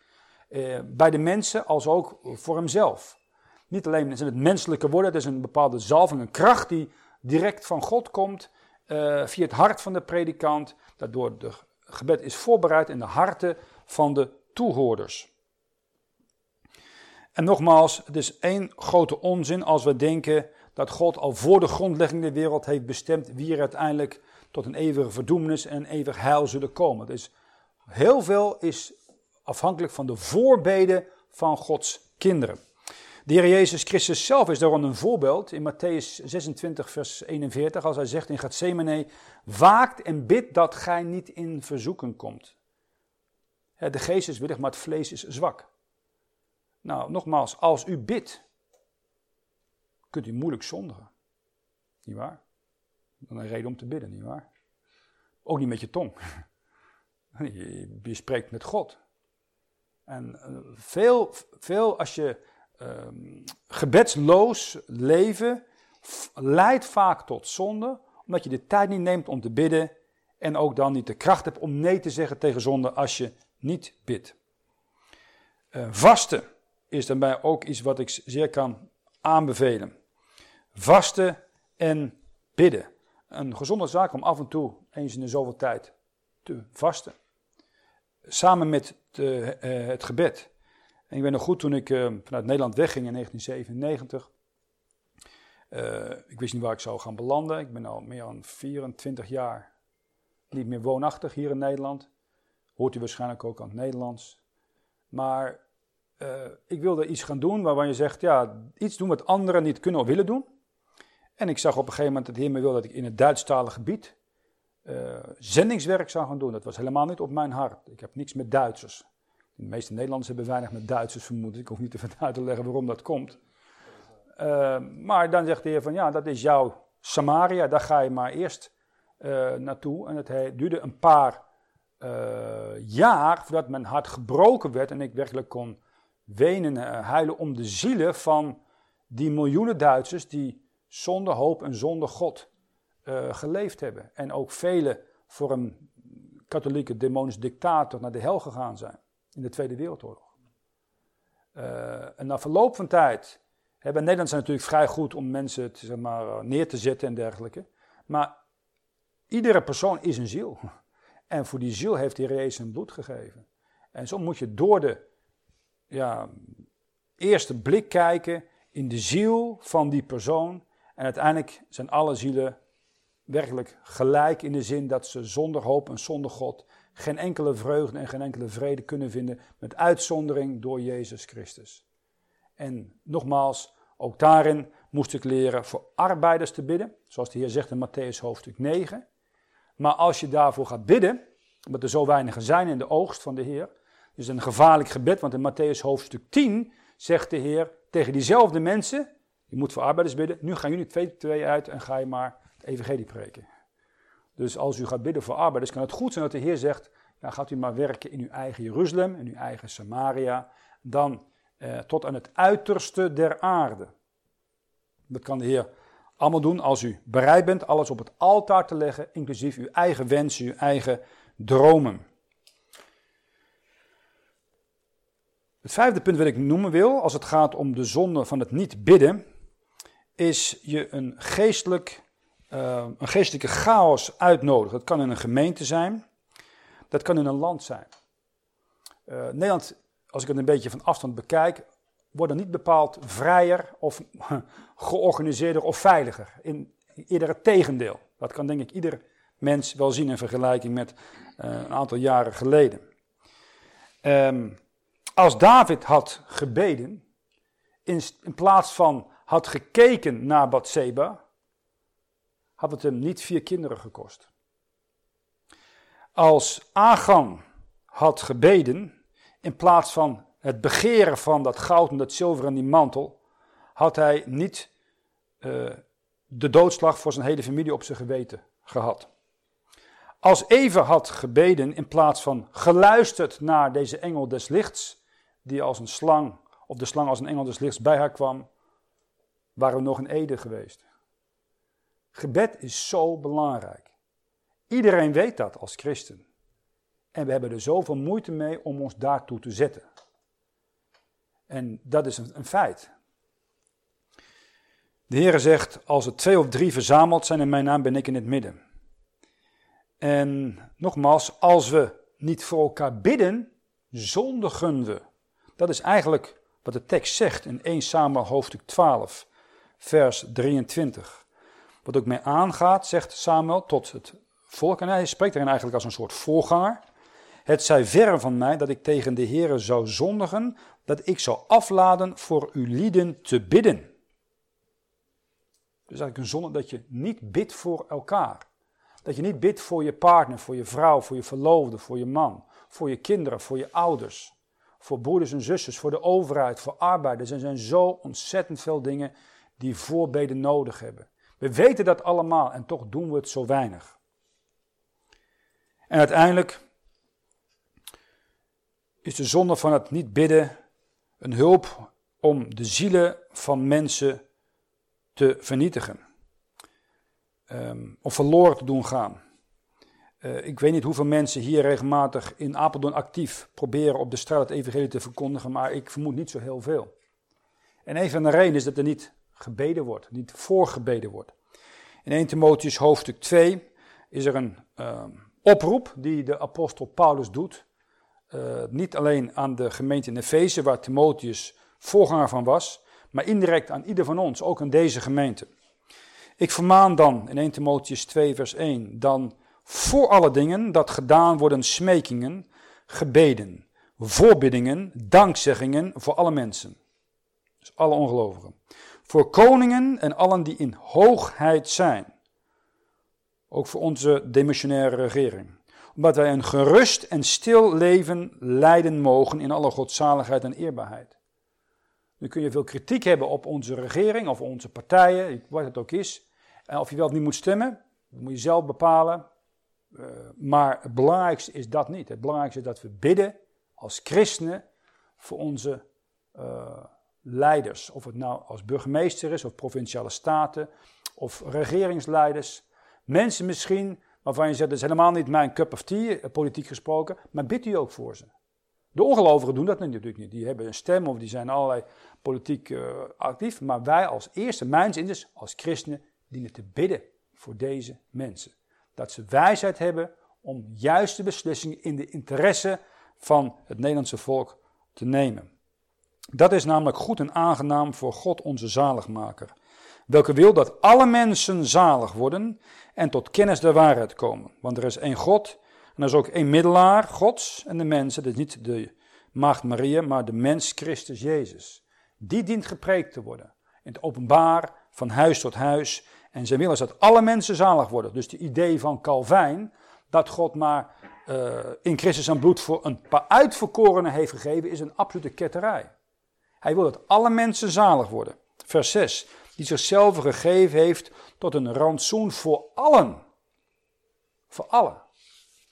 Uh, bij de mensen als ook voor hemzelf. Niet alleen zijn het menselijke woorden, het is een bepaalde zalving, een kracht die direct van God komt uh, via het hart van de predikant, daardoor de gebed is voorbereid in de harten van de toehoorders. En nogmaals, het is één grote onzin als we denken dat God al voor de grondlegging der wereld heeft bestemd wie er uiteindelijk tot een eeuwige verdoemenis en eeuwig heil zullen komen. Dus heel veel is afhankelijk van de voorbeden van Gods kinderen. De Heer Jezus Christus zelf is daarom een voorbeeld in Matthäus 26, vers 41, als hij zegt in Gethsemane, waakt en bid dat gij niet in verzoeken komt. De geest is willig, maar het vlees is zwak. Nou, nogmaals, als u bidt, kunt u moeilijk zondigen. Niet waar? Dan een reden om te bidden, niet waar? Ook niet met je tong. Je, spreekt met God. En eh, veel, veel als je um, gebedsloos leven leidt vaak tot zonde, omdat je de tijd niet neemt om te bidden en ook dan niet de kracht hebt om nee te zeggen tegen zonde als je niet bidt. Uh, vasten is daarbij ook iets wat ik zeer kan aanbevelen. Vasten en bidden. Een gezonde zaak om af en toe, eens in de zoveel tijd, te vasten. Samen met de, uh, het gebed. En ik weet nog goed toen ik uh, vanuit Nederland wegging in 1997. Uh, ik wist niet waar ik zou gaan belanden. Ik ben al meer dan 24 jaar niet meer woonachtig hier in Nederland. Hoort u waarschijnlijk ook aan het Nederlands. Maar uh, ik wilde iets gaan doen waarvan je zegt, ja, iets doen wat anderen niet kunnen of willen doen. En ik zag op een gegeven moment dat de Heer me wilde dat ik in het Duitsstalige gebied zendingswerk zou gaan doen. Dat was helemaal niet op mijn hart. Ik heb niks met Duitsers. De meeste Nederlanders hebben weinig met Duitsers vermoed. Ik hoef niet even uit te leggen waarom dat komt. Uh, maar dan zegt de Heer van ja, dat is jouw Samaria, daar ga je maar eerst uh, naartoe. En het duurde een paar jaar voordat mijn hart gebroken werd en ik werkelijk kon wenen, uh, huilen om de zielen van die miljoenen Duitsers die zonder hoop en zonder God geleefd hebben. En ook velen voor een katholieke demonische dictator naar de hel gegaan zijn in de Tweede Wereldoorlog. Uh, en na verloop van tijd, hè, bij Nederland zijn natuurlijk vrij goed om mensen te, zeg maar, neer te zetten en dergelijke. Maar iedere persoon is een ziel. En voor die ziel heeft hij Jezus zijn bloed gegeven. En zo moet je door de ja, eerste blik kijken in de ziel van die persoon. En uiteindelijk zijn alle zielen werkelijk gelijk in de zin dat ze zonder hoop en zonder God geen enkele vreugde en geen enkele vrede kunnen vinden, met uitzondering door Jezus Christus. En nogmaals, ook daarin moest ik leren voor arbeiders te bidden, zoals de Heer zegt in Matthäus hoofdstuk 9. Maar als je daarvoor gaat bidden, omdat er zo weinigen zijn in de oogst van de Heer, is een gevaarlijk gebed, want in Matthäus hoofdstuk 10 zegt de Heer tegen diezelfde mensen, je moet voor arbeiders bidden, nu gaan jullie twee, twee uit en ga je maar het evangelie preken. Dus als u gaat bidden voor arbeiders, kan het goed zijn dat de Heer zegt, ja, gaat u maar werken in uw eigen Jeruzalem, in uw eigen Samaria, dan eh, tot aan het uiterste der aarde. Dat kan de Heer allemaal doen als u bereid bent alles op het altaar te leggen, inclusief uw eigen wensen, uw eigen dromen. Het vijfde punt wat ik noemen wil, als het gaat om de zonde van het niet bidden, is je een, geestelijk, uh, een geestelijke chaos uitnodigen. Dat kan in een gemeente zijn, dat kan in een land zijn. Uh, Nederland, als ik het een beetje van afstand bekijk, wordt niet bepaald vrijer of georganiseerder of veiliger. In, eerder het tegendeel. Dat kan denk ik ieder mens wel zien in vergelijking met uh, een aantal jaren geleden. Um, als David had gebeden, in, in plaats van had gekeken naar Bathseba, had het hem niet vier kinderen gekost. Als Agan had gebeden, in plaats van het begeren van dat goud en dat zilver en die mantel, had hij niet uh, de doodslag voor zijn hele familie op zijn geweten gehad. Als Eva had gebeden in plaats van geluisterd naar deze engel des lichts, die als een slang, of de slang als een engel des lichts bij haar kwam, waren we nog in Ede geweest. Gebed is zo belangrijk. Iedereen weet dat als christen. En we hebben er zoveel moeite mee om ons daartoe te zetten. En dat is een, een feit. De Heere zegt, als er twee of drie verzameld zijn in mijn naam, ben ik in het midden. En nogmaals, als we niet voor elkaar bidden, zondigen we. Dat is eigenlijk wat de tekst zegt in 1 Samuel hoofdstuk 12, vers 23. Wat ook mee aangaat, zegt Samuel tot het volk, en hij spreekt erin eigenlijk als een soort voorganger. Het zij verre van mij dat ik tegen de Heere zou zondigen, dat ik zou afladen voor uw lieden te bidden. Dus eigenlijk een zonde dat je niet bidt voor elkaar. Dat je niet bidt voor je partner, voor je vrouw, voor je verloofde, voor je man, voor je kinderen, voor je ouders voor broeders en zusters, voor de overheid, voor arbeiders. Er zijn zo ontzettend veel dingen die voorbeden nodig hebben. We weten dat allemaal en toch doen we het zo weinig. En uiteindelijk is de zonde van het niet bidden een hulp om de zielen van mensen te vernietigen. um, of verloren te doen gaan. Uh, ik weet niet hoeveel mensen hier regelmatig in Apeldoorn actief proberen op de straat het evangelie te verkondigen, maar ik vermoed niet zo heel veel. En een van de redenen is dat er niet gebeden wordt, niet voorgebeden wordt. In 1 Timotheus hoofdstuk 2 is er een uh, oproep die de apostel Paulus doet. Uh, niet alleen aan de gemeente in waar Timotheus voorganger van was, maar indirect aan ieder van ons, ook aan deze gemeente. Ik vermaan dan in 1 Timotheus 2, vers 1, dan voor alle dingen dat gedaan worden smekingen, gebeden, voorbiddingen, dankzeggingen voor alle mensen. Dus alle ongelovigen. Voor koningen en allen die in hoogheid zijn. Ook voor onze demissionaire regering. Omdat wij een gerust en stil leven leiden mogen in alle godzaligheid en eerbaarheid. Nu kun je veel kritiek hebben op onze regering of onze partijen, wat het ook is. En of je wel of niet moet stemmen, dat moet je zelf bepalen. Uh, maar het belangrijkste is dat niet. Het belangrijkste is dat we bidden als christenen voor onze uh, leiders. Of het nou als burgemeester is, of provinciale staten, of regeringsleiders. Mensen misschien waarvan je zegt, dat is helemaal niet mijn cup of tea, eh, politiek gesproken, maar bid u ook voor ze. De ongelovigen doen dat natuurlijk niet. Die hebben een stem of die zijn allerlei politiek uh, actief. Maar wij als eerste, mijns inziens, als christenen, dienen te bidden voor deze mensen. Dat ze wijsheid hebben om juiste beslissingen in de interesse van het Nederlandse volk te nemen. Dat is namelijk goed en aangenaam voor God onze zaligmaker, welke wil dat alle mensen zalig worden en tot kennis der waarheid komen. Want er is één God en er is ook één middelaar, Gods en de mensen, dat is niet de maagd Maria, maar de mens Christus Jezus. Die dient gepreekt te worden, in het openbaar, van huis tot huis. En zijn wil is dat alle mensen zalig worden. Dus de idee van Calvijn, dat God maar uh, in Christus zijn bloed voor een paar uitverkorenen heeft gegeven, is een absolute ketterij. Hij wil dat alle mensen zalig worden. Vers 6. Die zichzelf gegeven heeft tot een rantsoen voor allen. Voor allen.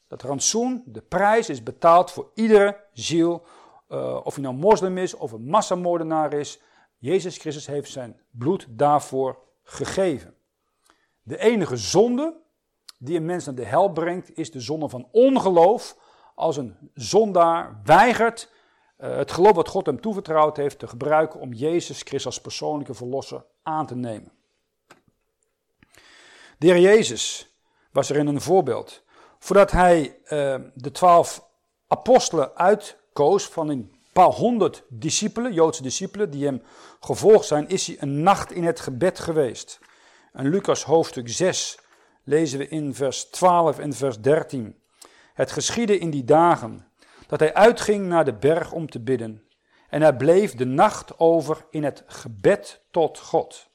Dat rantsoen, de prijs, is betaald voor iedere ziel. Uh, of hij nou moslim is of een massamoordenaar is. Jezus Christus heeft zijn bloed daarvoor gegeven. De enige zonde die een mens naar de hel brengt, is de zonde van ongeloof. Als een zondaar weigert het geloof wat God hem toevertrouwd heeft te gebruiken om Jezus Christus als persoonlijke verlosser aan te nemen. De heer Jezus was erin een voorbeeld. Voordat hij uh, de twaalf apostelen uitkoos van een paar honderd discipelen, Joodse discipelen, die hem gevolgd zijn, is hij een nacht in het gebed geweest. En Lucas hoofdstuk 6 lezen we in vers 12 en vers 13. Het geschiedde in die dagen dat hij uitging naar de berg om te bidden. En hij bleef de nacht over in het gebed tot God.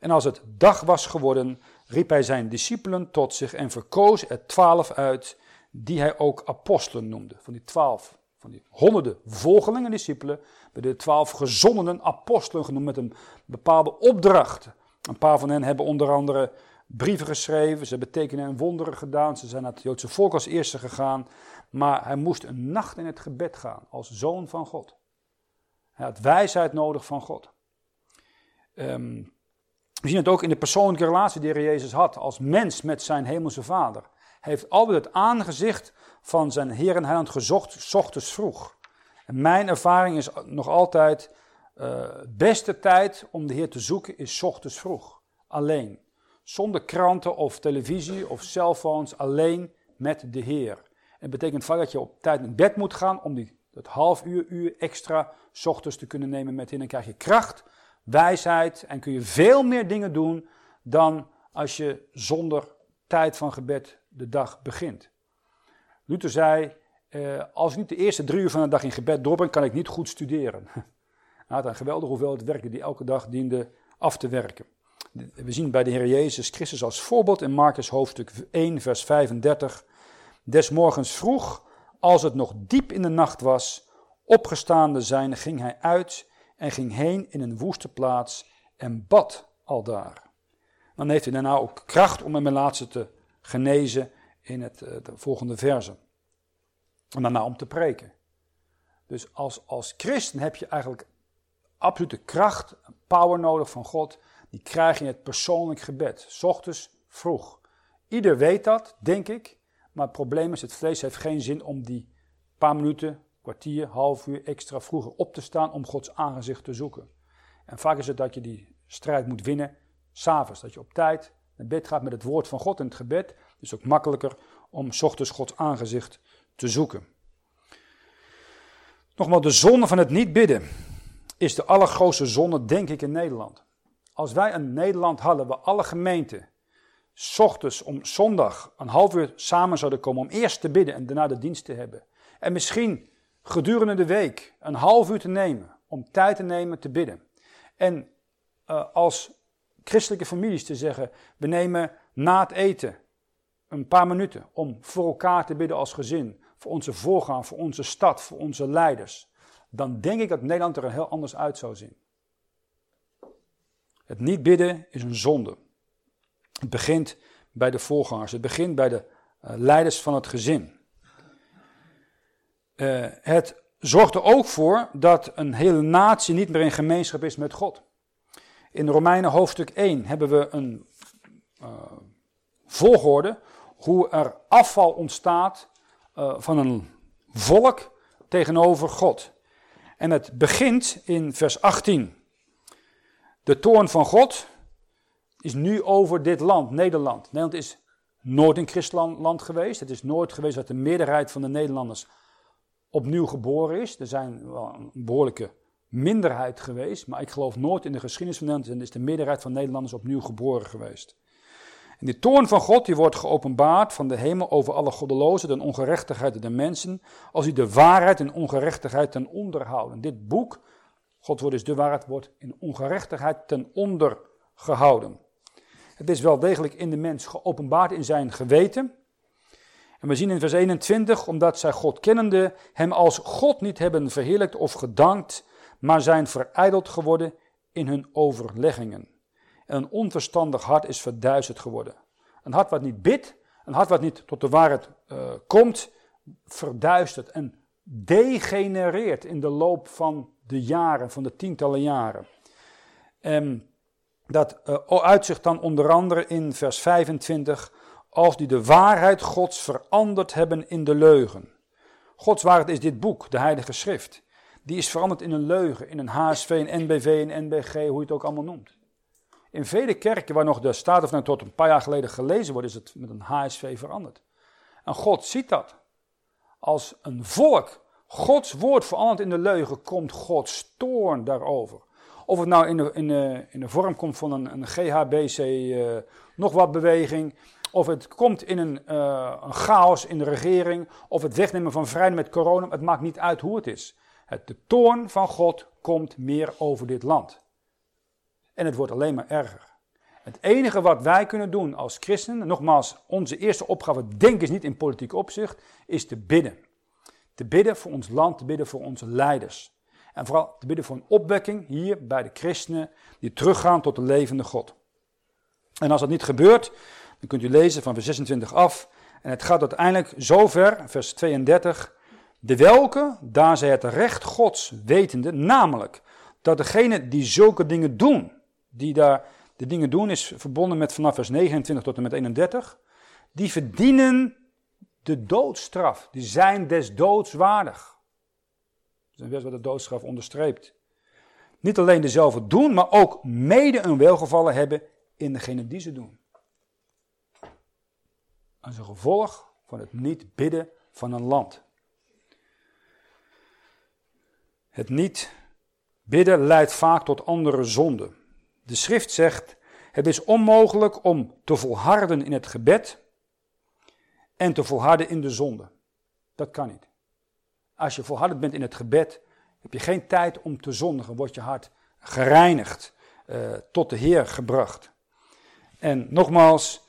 En als het dag was geworden, riep hij zijn discipelen tot zich en verkoos er twaalf uit, die hij ook apostelen noemde. Van die twaalf, van die honderden volgelingen discipelen, werden de twaalf gezondenen apostelen genoemd met een bepaalde opdracht. Een paar van hen hebben onder andere brieven geschreven, ze hebben tekenen en wonderen gedaan, ze zijn naar het Joodse volk als eerste gegaan. Maar hij moest een nacht in het gebed gaan als zoon van God. Hij had wijsheid nodig van God. Um, we zien het ook in de persoonlijke relatie die Jezus had als mens met zijn hemelse vader. Hij heeft altijd het aangezicht van zijn Heer en Heiland gezocht, ochtends vroeg. En mijn ervaring is nog altijd, uh, beste tijd om de Heer te zoeken is ochtends vroeg. Alleen. Zonder kranten of televisie of cellphones, alleen met de Heer. Het betekent vaak dat je op tijd in bed moet gaan om die, dat half uur, uur extra s ochtends te kunnen nemen met in. Dan krijg je kracht, wijsheid en kun je veel meer dingen doen dan als je zonder tijd van gebed de dag begint. Luther zei, eh, als ik niet de eerste drie uur van de dag in gebed doorbreng, kan ik niet goed studeren. Hij had een geweldige hoeveelheid werken die elke dag diende af te werken. We zien bij de Heer Jezus Christus als voorbeeld in Marcus hoofdstuk 1, vers 35. Des morgens vroeg, als het nog diep in de nacht was, opgestaande zijn, ging hij uit en ging heen in een woeste plaats en bad aldaar. Dan heeft hij daarna ook kracht om hem laatste te genezen in het eh, de volgende verse. En daarna om te preken. Dus als, als christen heb je eigenlijk absolute kracht, power nodig van God. Die krijg je in het persoonlijk gebed. S ochtends vroeg. Ieder weet dat, denk ik. Maar het probleem is, het vlees heeft geen zin om die paar minuten, kwartier, half uur extra vroeger op te staan om Gods aangezicht te zoeken. En vaak is het dat je die strijd moet winnen s'avonds. Dat je op tijd naar bed gaat met het woord van God in het gebed. Is ook makkelijker om ochtends Gods aangezicht te zoeken. Nogmaals, de zonde van het niet bidden is de allergrootste zonde, denk ik, in Nederland. Als wij een Nederland hadden waar alle gemeenten ochtends om zondag een half uur samen zouden komen om eerst te bidden en daarna de dienst te hebben. En misschien gedurende de week een half uur te nemen om tijd te nemen te bidden. En uh, als christelijke families te zeggen, we nemen na het eten een paar minuten om voor elkaar te bidden als gezin, voor onze voorgaan, voor onze stad, voor onze leiders. Dan denk ik dat Nederland er heel anders uit zou zien. Het niet bidden is een zonde. Het begint bij de voorgangers, het begint bij de uh, leiders van het gezin. Uh, het zorgt er ook voor dat een hele natie niet meer in gemeenschap is met God. In Romeinen hoofdstuk 1 hebben we een uh, volgorde hoe er afval ontstaat van een volk tegenover God. En het begint in vers 18. De toorn van God is nu over dit land, Nederland. Nederland is nooit een christelijk land geweest. Het is nooit geweest dat de meerderheid van de Nederlanders opnieuw geboren is. Er zijn wel een behoorlijke minderheid geweest, maar ik geloof nooit in de geschiedenis van Nederland is de meerderheid van Nederlanders opnieuw geboren geweest. En die toorn van God die wordt geopenbaard van de hemel over alle goddelozen en ongerechtigheid der mensen, als die de waarheid en ongerechtigheid ten onder houden. Dit boek, God wordt dus de waarheid, wordt in ongerechtigheid ten onder gehouden. Het is wel degelijk in de mens geopenbaard in zijn geweten. En we zien in vers 21, omdat zij God kennende, hem als God niet hebben verheerlijkt of gedankt, maar zijn verijdeld geworden in hun overleggingen. En een onverstandig hart is verduisterd geworden. Een hart wat niet bidt, een hart wat niet tot de waarheid uh, komt, verduistert en degenereert in de loop van de jaren, van de tientallen jaren. En dat uh, uitzicht dan onder andere in vers 25, als die de waarheid Gods veranderd hebben in de leugen. Gods waarheid is dit boek, de Heilige Schrift die is veranderd in een leugen, in een HSV, een NBV, een NBG, hoe je het ook allemaal noemt. In vele kerken waar nog de Statenvertaling tot een paar jaar geleden gelezen wordt, is het met een HSV veranderd. En God ziet dat. Als een volk Gods woord verandert in de leugen, komt Gods toorn daarover. Of het nou in de, in in de vorm komt van een, een GHBC, eh, nog wat beweging, of het komt in een, uh, een chaos in de regering, of het wegnemen van vrijheid met corona, het maakt niet uit hoe het is. Het, de toorn van God komt meer over dit land. En het wordt alleen maar erger. Het enige wat wij kunnen doen als christenen, nogmaals, onze eerste opgave, denk is niet in politiek opzicht, is te bidden. Te bidden voor ons land, te bidden voor onze leiders. En vooral te bidden voor een opwekking hier bij de christenen die teruggaan tot de levende God. En als dat niet gebeurt, dan kunt u lezen van vers 26 af. En het gaat uiteindelijk zover, vers 32, de welke, daar zij het recht Gods wetende, namelijk dat degene die zulke dingen doen, die daar de dingen doen, is verbonden met vanaf vers 29 tot en met 31, die verdienen de doodstraf. Die zijn des doods waardig. Dat is wat de doodstraf onderstreept. Niet alleen dezelfde doen, maar ook mede een welgevallen hebben in degene die ze doen. Als een gevolg van het niet bidden van een land. Het niet bidden leidt vaak tot andere zonden. De schrift zegt: Het is onmogelijk om te volharden in het gebed en te volharden in de zonde. Dat kan niet. Als je volhardend bent in het gebed, heb je geen tijd om te zondigen, wordt je hart gereinigd, uh, tot de Heer gebracht. En nogmaals,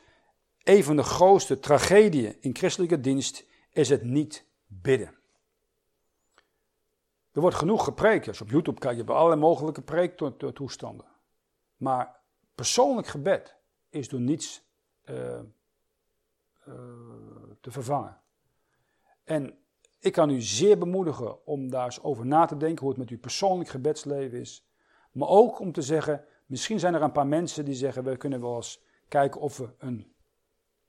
een van de grootste tragedieën in christelijke dienst is het niet bidden. Er wordt genoeg gepreekt. Als op YouTube kijkt, je hebt allerlei mogelijke preektoestanden. Maar persoonlijk gebed is door niets uh, uh, te vervangen. En ik kan u zeer bemoedigen om daar eens over na te denken hoe het met uw persoonlijk gebedsleven is. Maar ook om te zeggen, misschien zijn er een paar mensen die zeggen, we kunnen wel eens kijken of we een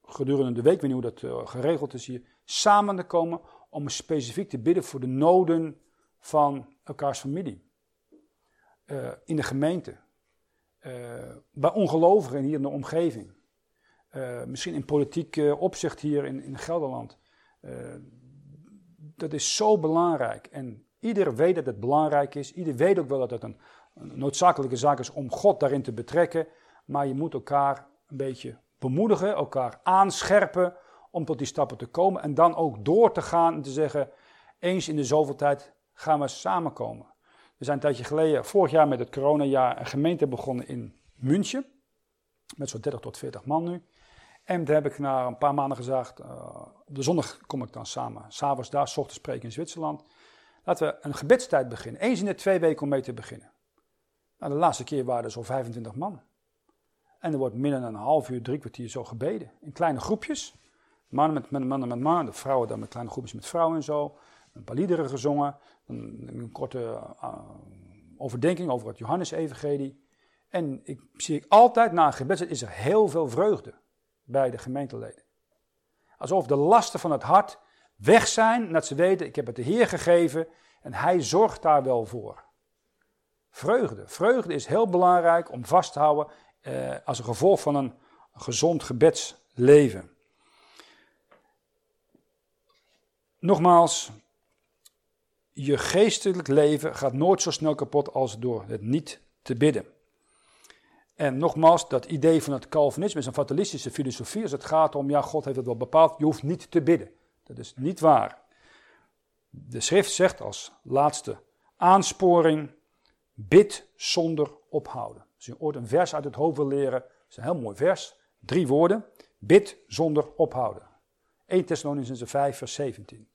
gedurende de week, weet niet hoe dat uh, geregeld is hier, samen te komen om specifiek te bidden voor de noden van elkaars familie. Uh, in de gemeente. Uh, bij ongelovigen hier in de omgeving. misschien in politiek opzicht hier in, in Gelderland. Dat is zo belangrijk. En ieder weet dat het belangrijk is. Ieder weet ook wel dat het een, noodzakelijke zaak is om God daarin te betrekken. Maar je moet elkaar een beetje bemoedigen, elkaar aanscherpen om tot die stappen te komen. En dan ook door te gaan en te zeggen, eens in de zoveel tijd gaan we samenkomen. We zijn een tijdje geleden, vorig jaar met het coronajaar, een gemeente begonnen in München. Met zo'n 30 tot 40 man nu. En daar heb ik na een paar maanden gezegd, uh, op de zondag kom ik dan samen. S'avonds daar, s ochtends spreken in Zwitserland. Laten we een gebedstijd beginnen. Eens in de twee weken om mee te beginnen. Nou, de laatste keer waren er zo'n 25 man. En er wordt binnen een half uur, drie kwartier zo gebeden. In kleine groepjes. Mannen met, mannen met mannen, de vrouwen dan met kleine groepjes met vrouwen en zo. Een paar liederen gezongen. Een, korte uh, overdenking over het Johannes-evangelie. En ik zie ik altijd na een gebed is er heel veel vreugde bij de gemeenteleden. Alsof de lasten van het hart weg zijn, dat ze weten, ik heb het de Heer gegeven en Hij zorgt daar wel voor. Vreugde. Vreugde is heel belangrijk om vast te houden eh, als een gevolg van een gezond gebedsleven. Nogmaals, je geestelijk leven gaat nooit zo snel kapot als door het niet te bidden. En nogmaals, dat idee van het Calvinisme is een fatalistische filosofie. Als het gaat om, ja, God heeft het wel bepaald, je hoeft niet te bidden. Dat is niet waar. De schrift zegt als laatste aansporing, bid zonder ophouden. Als je ooit een vers uit het hoofd wil leren, dat is een heel mooi vers. Drie woorden. Bid zonder ophouden. 1 Thessalonicense 5 vers 17.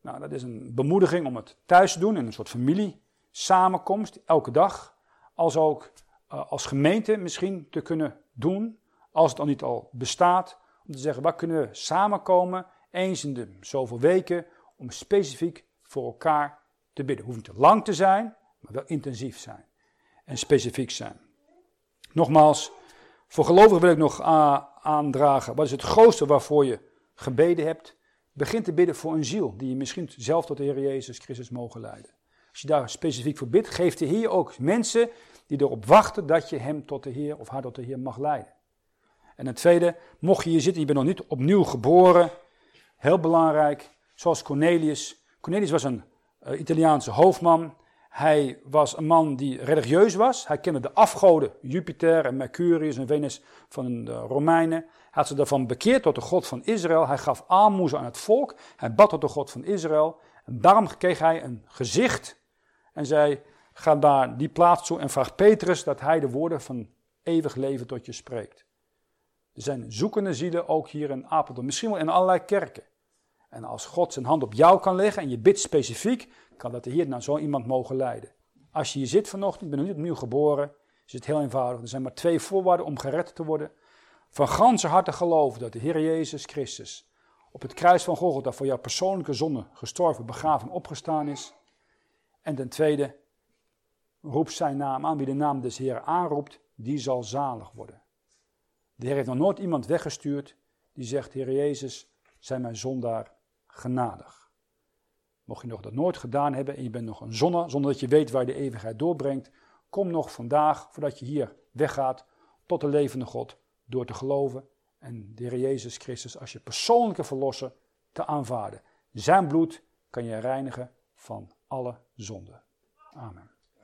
Nou, dat is een bemoediging om het thuis te doen in een soort familie samenkomst, elke dag. Als ook uh, als gemeente misschien te kunnen doen, als het al niet al bestaat. Om te zeggen, waar kunnen we samenkomen, eens in de zoveel weken, om specifiek voor elkaar te bidden. Hoeft niet te lang te zijn, maar wel intensief zijn en specifiek zijn. Nogmaals, voor gelovigen wil ik nog aandragen, wat is het grootste waarvoor je gebeden hebt? Begin te bidden voor een ziel die je misschien zelf tot de Heer Jezus Christus mogen leiden. Als je daar specifiek voor bidt, geeft de Heer ook mensen die erop wachten dat je hem tot de Heer of haar tot de Heer mag leiden. En een tweede, mocht je hier zitten, je bent nog niet opnieuw geboren, heel belangrijk, zoals Cornelius. Cornelius was een uh, Italiaanse hoofdman. Hij was een man die religieus was. Hij kende de afgoden Jupiter en Mercurius en Venus van de Romeinen. Hij had ze daarvan bekeerd tot de God van Israël. Hij gaf aalmoezen aan het volk. Hij bad tot de God van Israël. En daarom kreeg hij een gezicht en zei: Ga daar die plaats toe en vraag Petrus dat hij de woorden van eeuwig leven tot je spreekt. Er zijn zoekende zielen ook hier in Apeldoorn, misschien wel in allerlei kerken. En als God zijn hand op jou kan leggen en je bidt specifiek, kan dat de Heer naar zo iemand mogen leiden. Als je hier zit vanochtend, ben je niet opnieuw geboren, is het heel eenvoudig. Er zijn maar twee voorwaarden om gered te worden. Van ganse harte geloven dat de Heer Jezus Christus op het kruis van Golgotha voor jouw persoonlijke zonde gestorven, begraven en opgestaan is. En ten tweede, roep zijn naam aan. Wie de naam des Heer aanroept, die zal zalig worden. De Heer heeft nog nooit iemand weggestuurd die zegt, Heer Jezus, zijn mijn zondaar genadig. Mocht je nog dat nooit gedaan hebben en je bent nog een zonne, zonder dat je weet waar je de eeuwigheid doorbrengt, kom nog vandaag, voordat je hier weggaat, tot de levende God, door te geloven en de Heer Jezus Christus als je persoonlijke verlosser te aanvaarden. Zijn bloed kan je reinigen van alle zonde. Amen.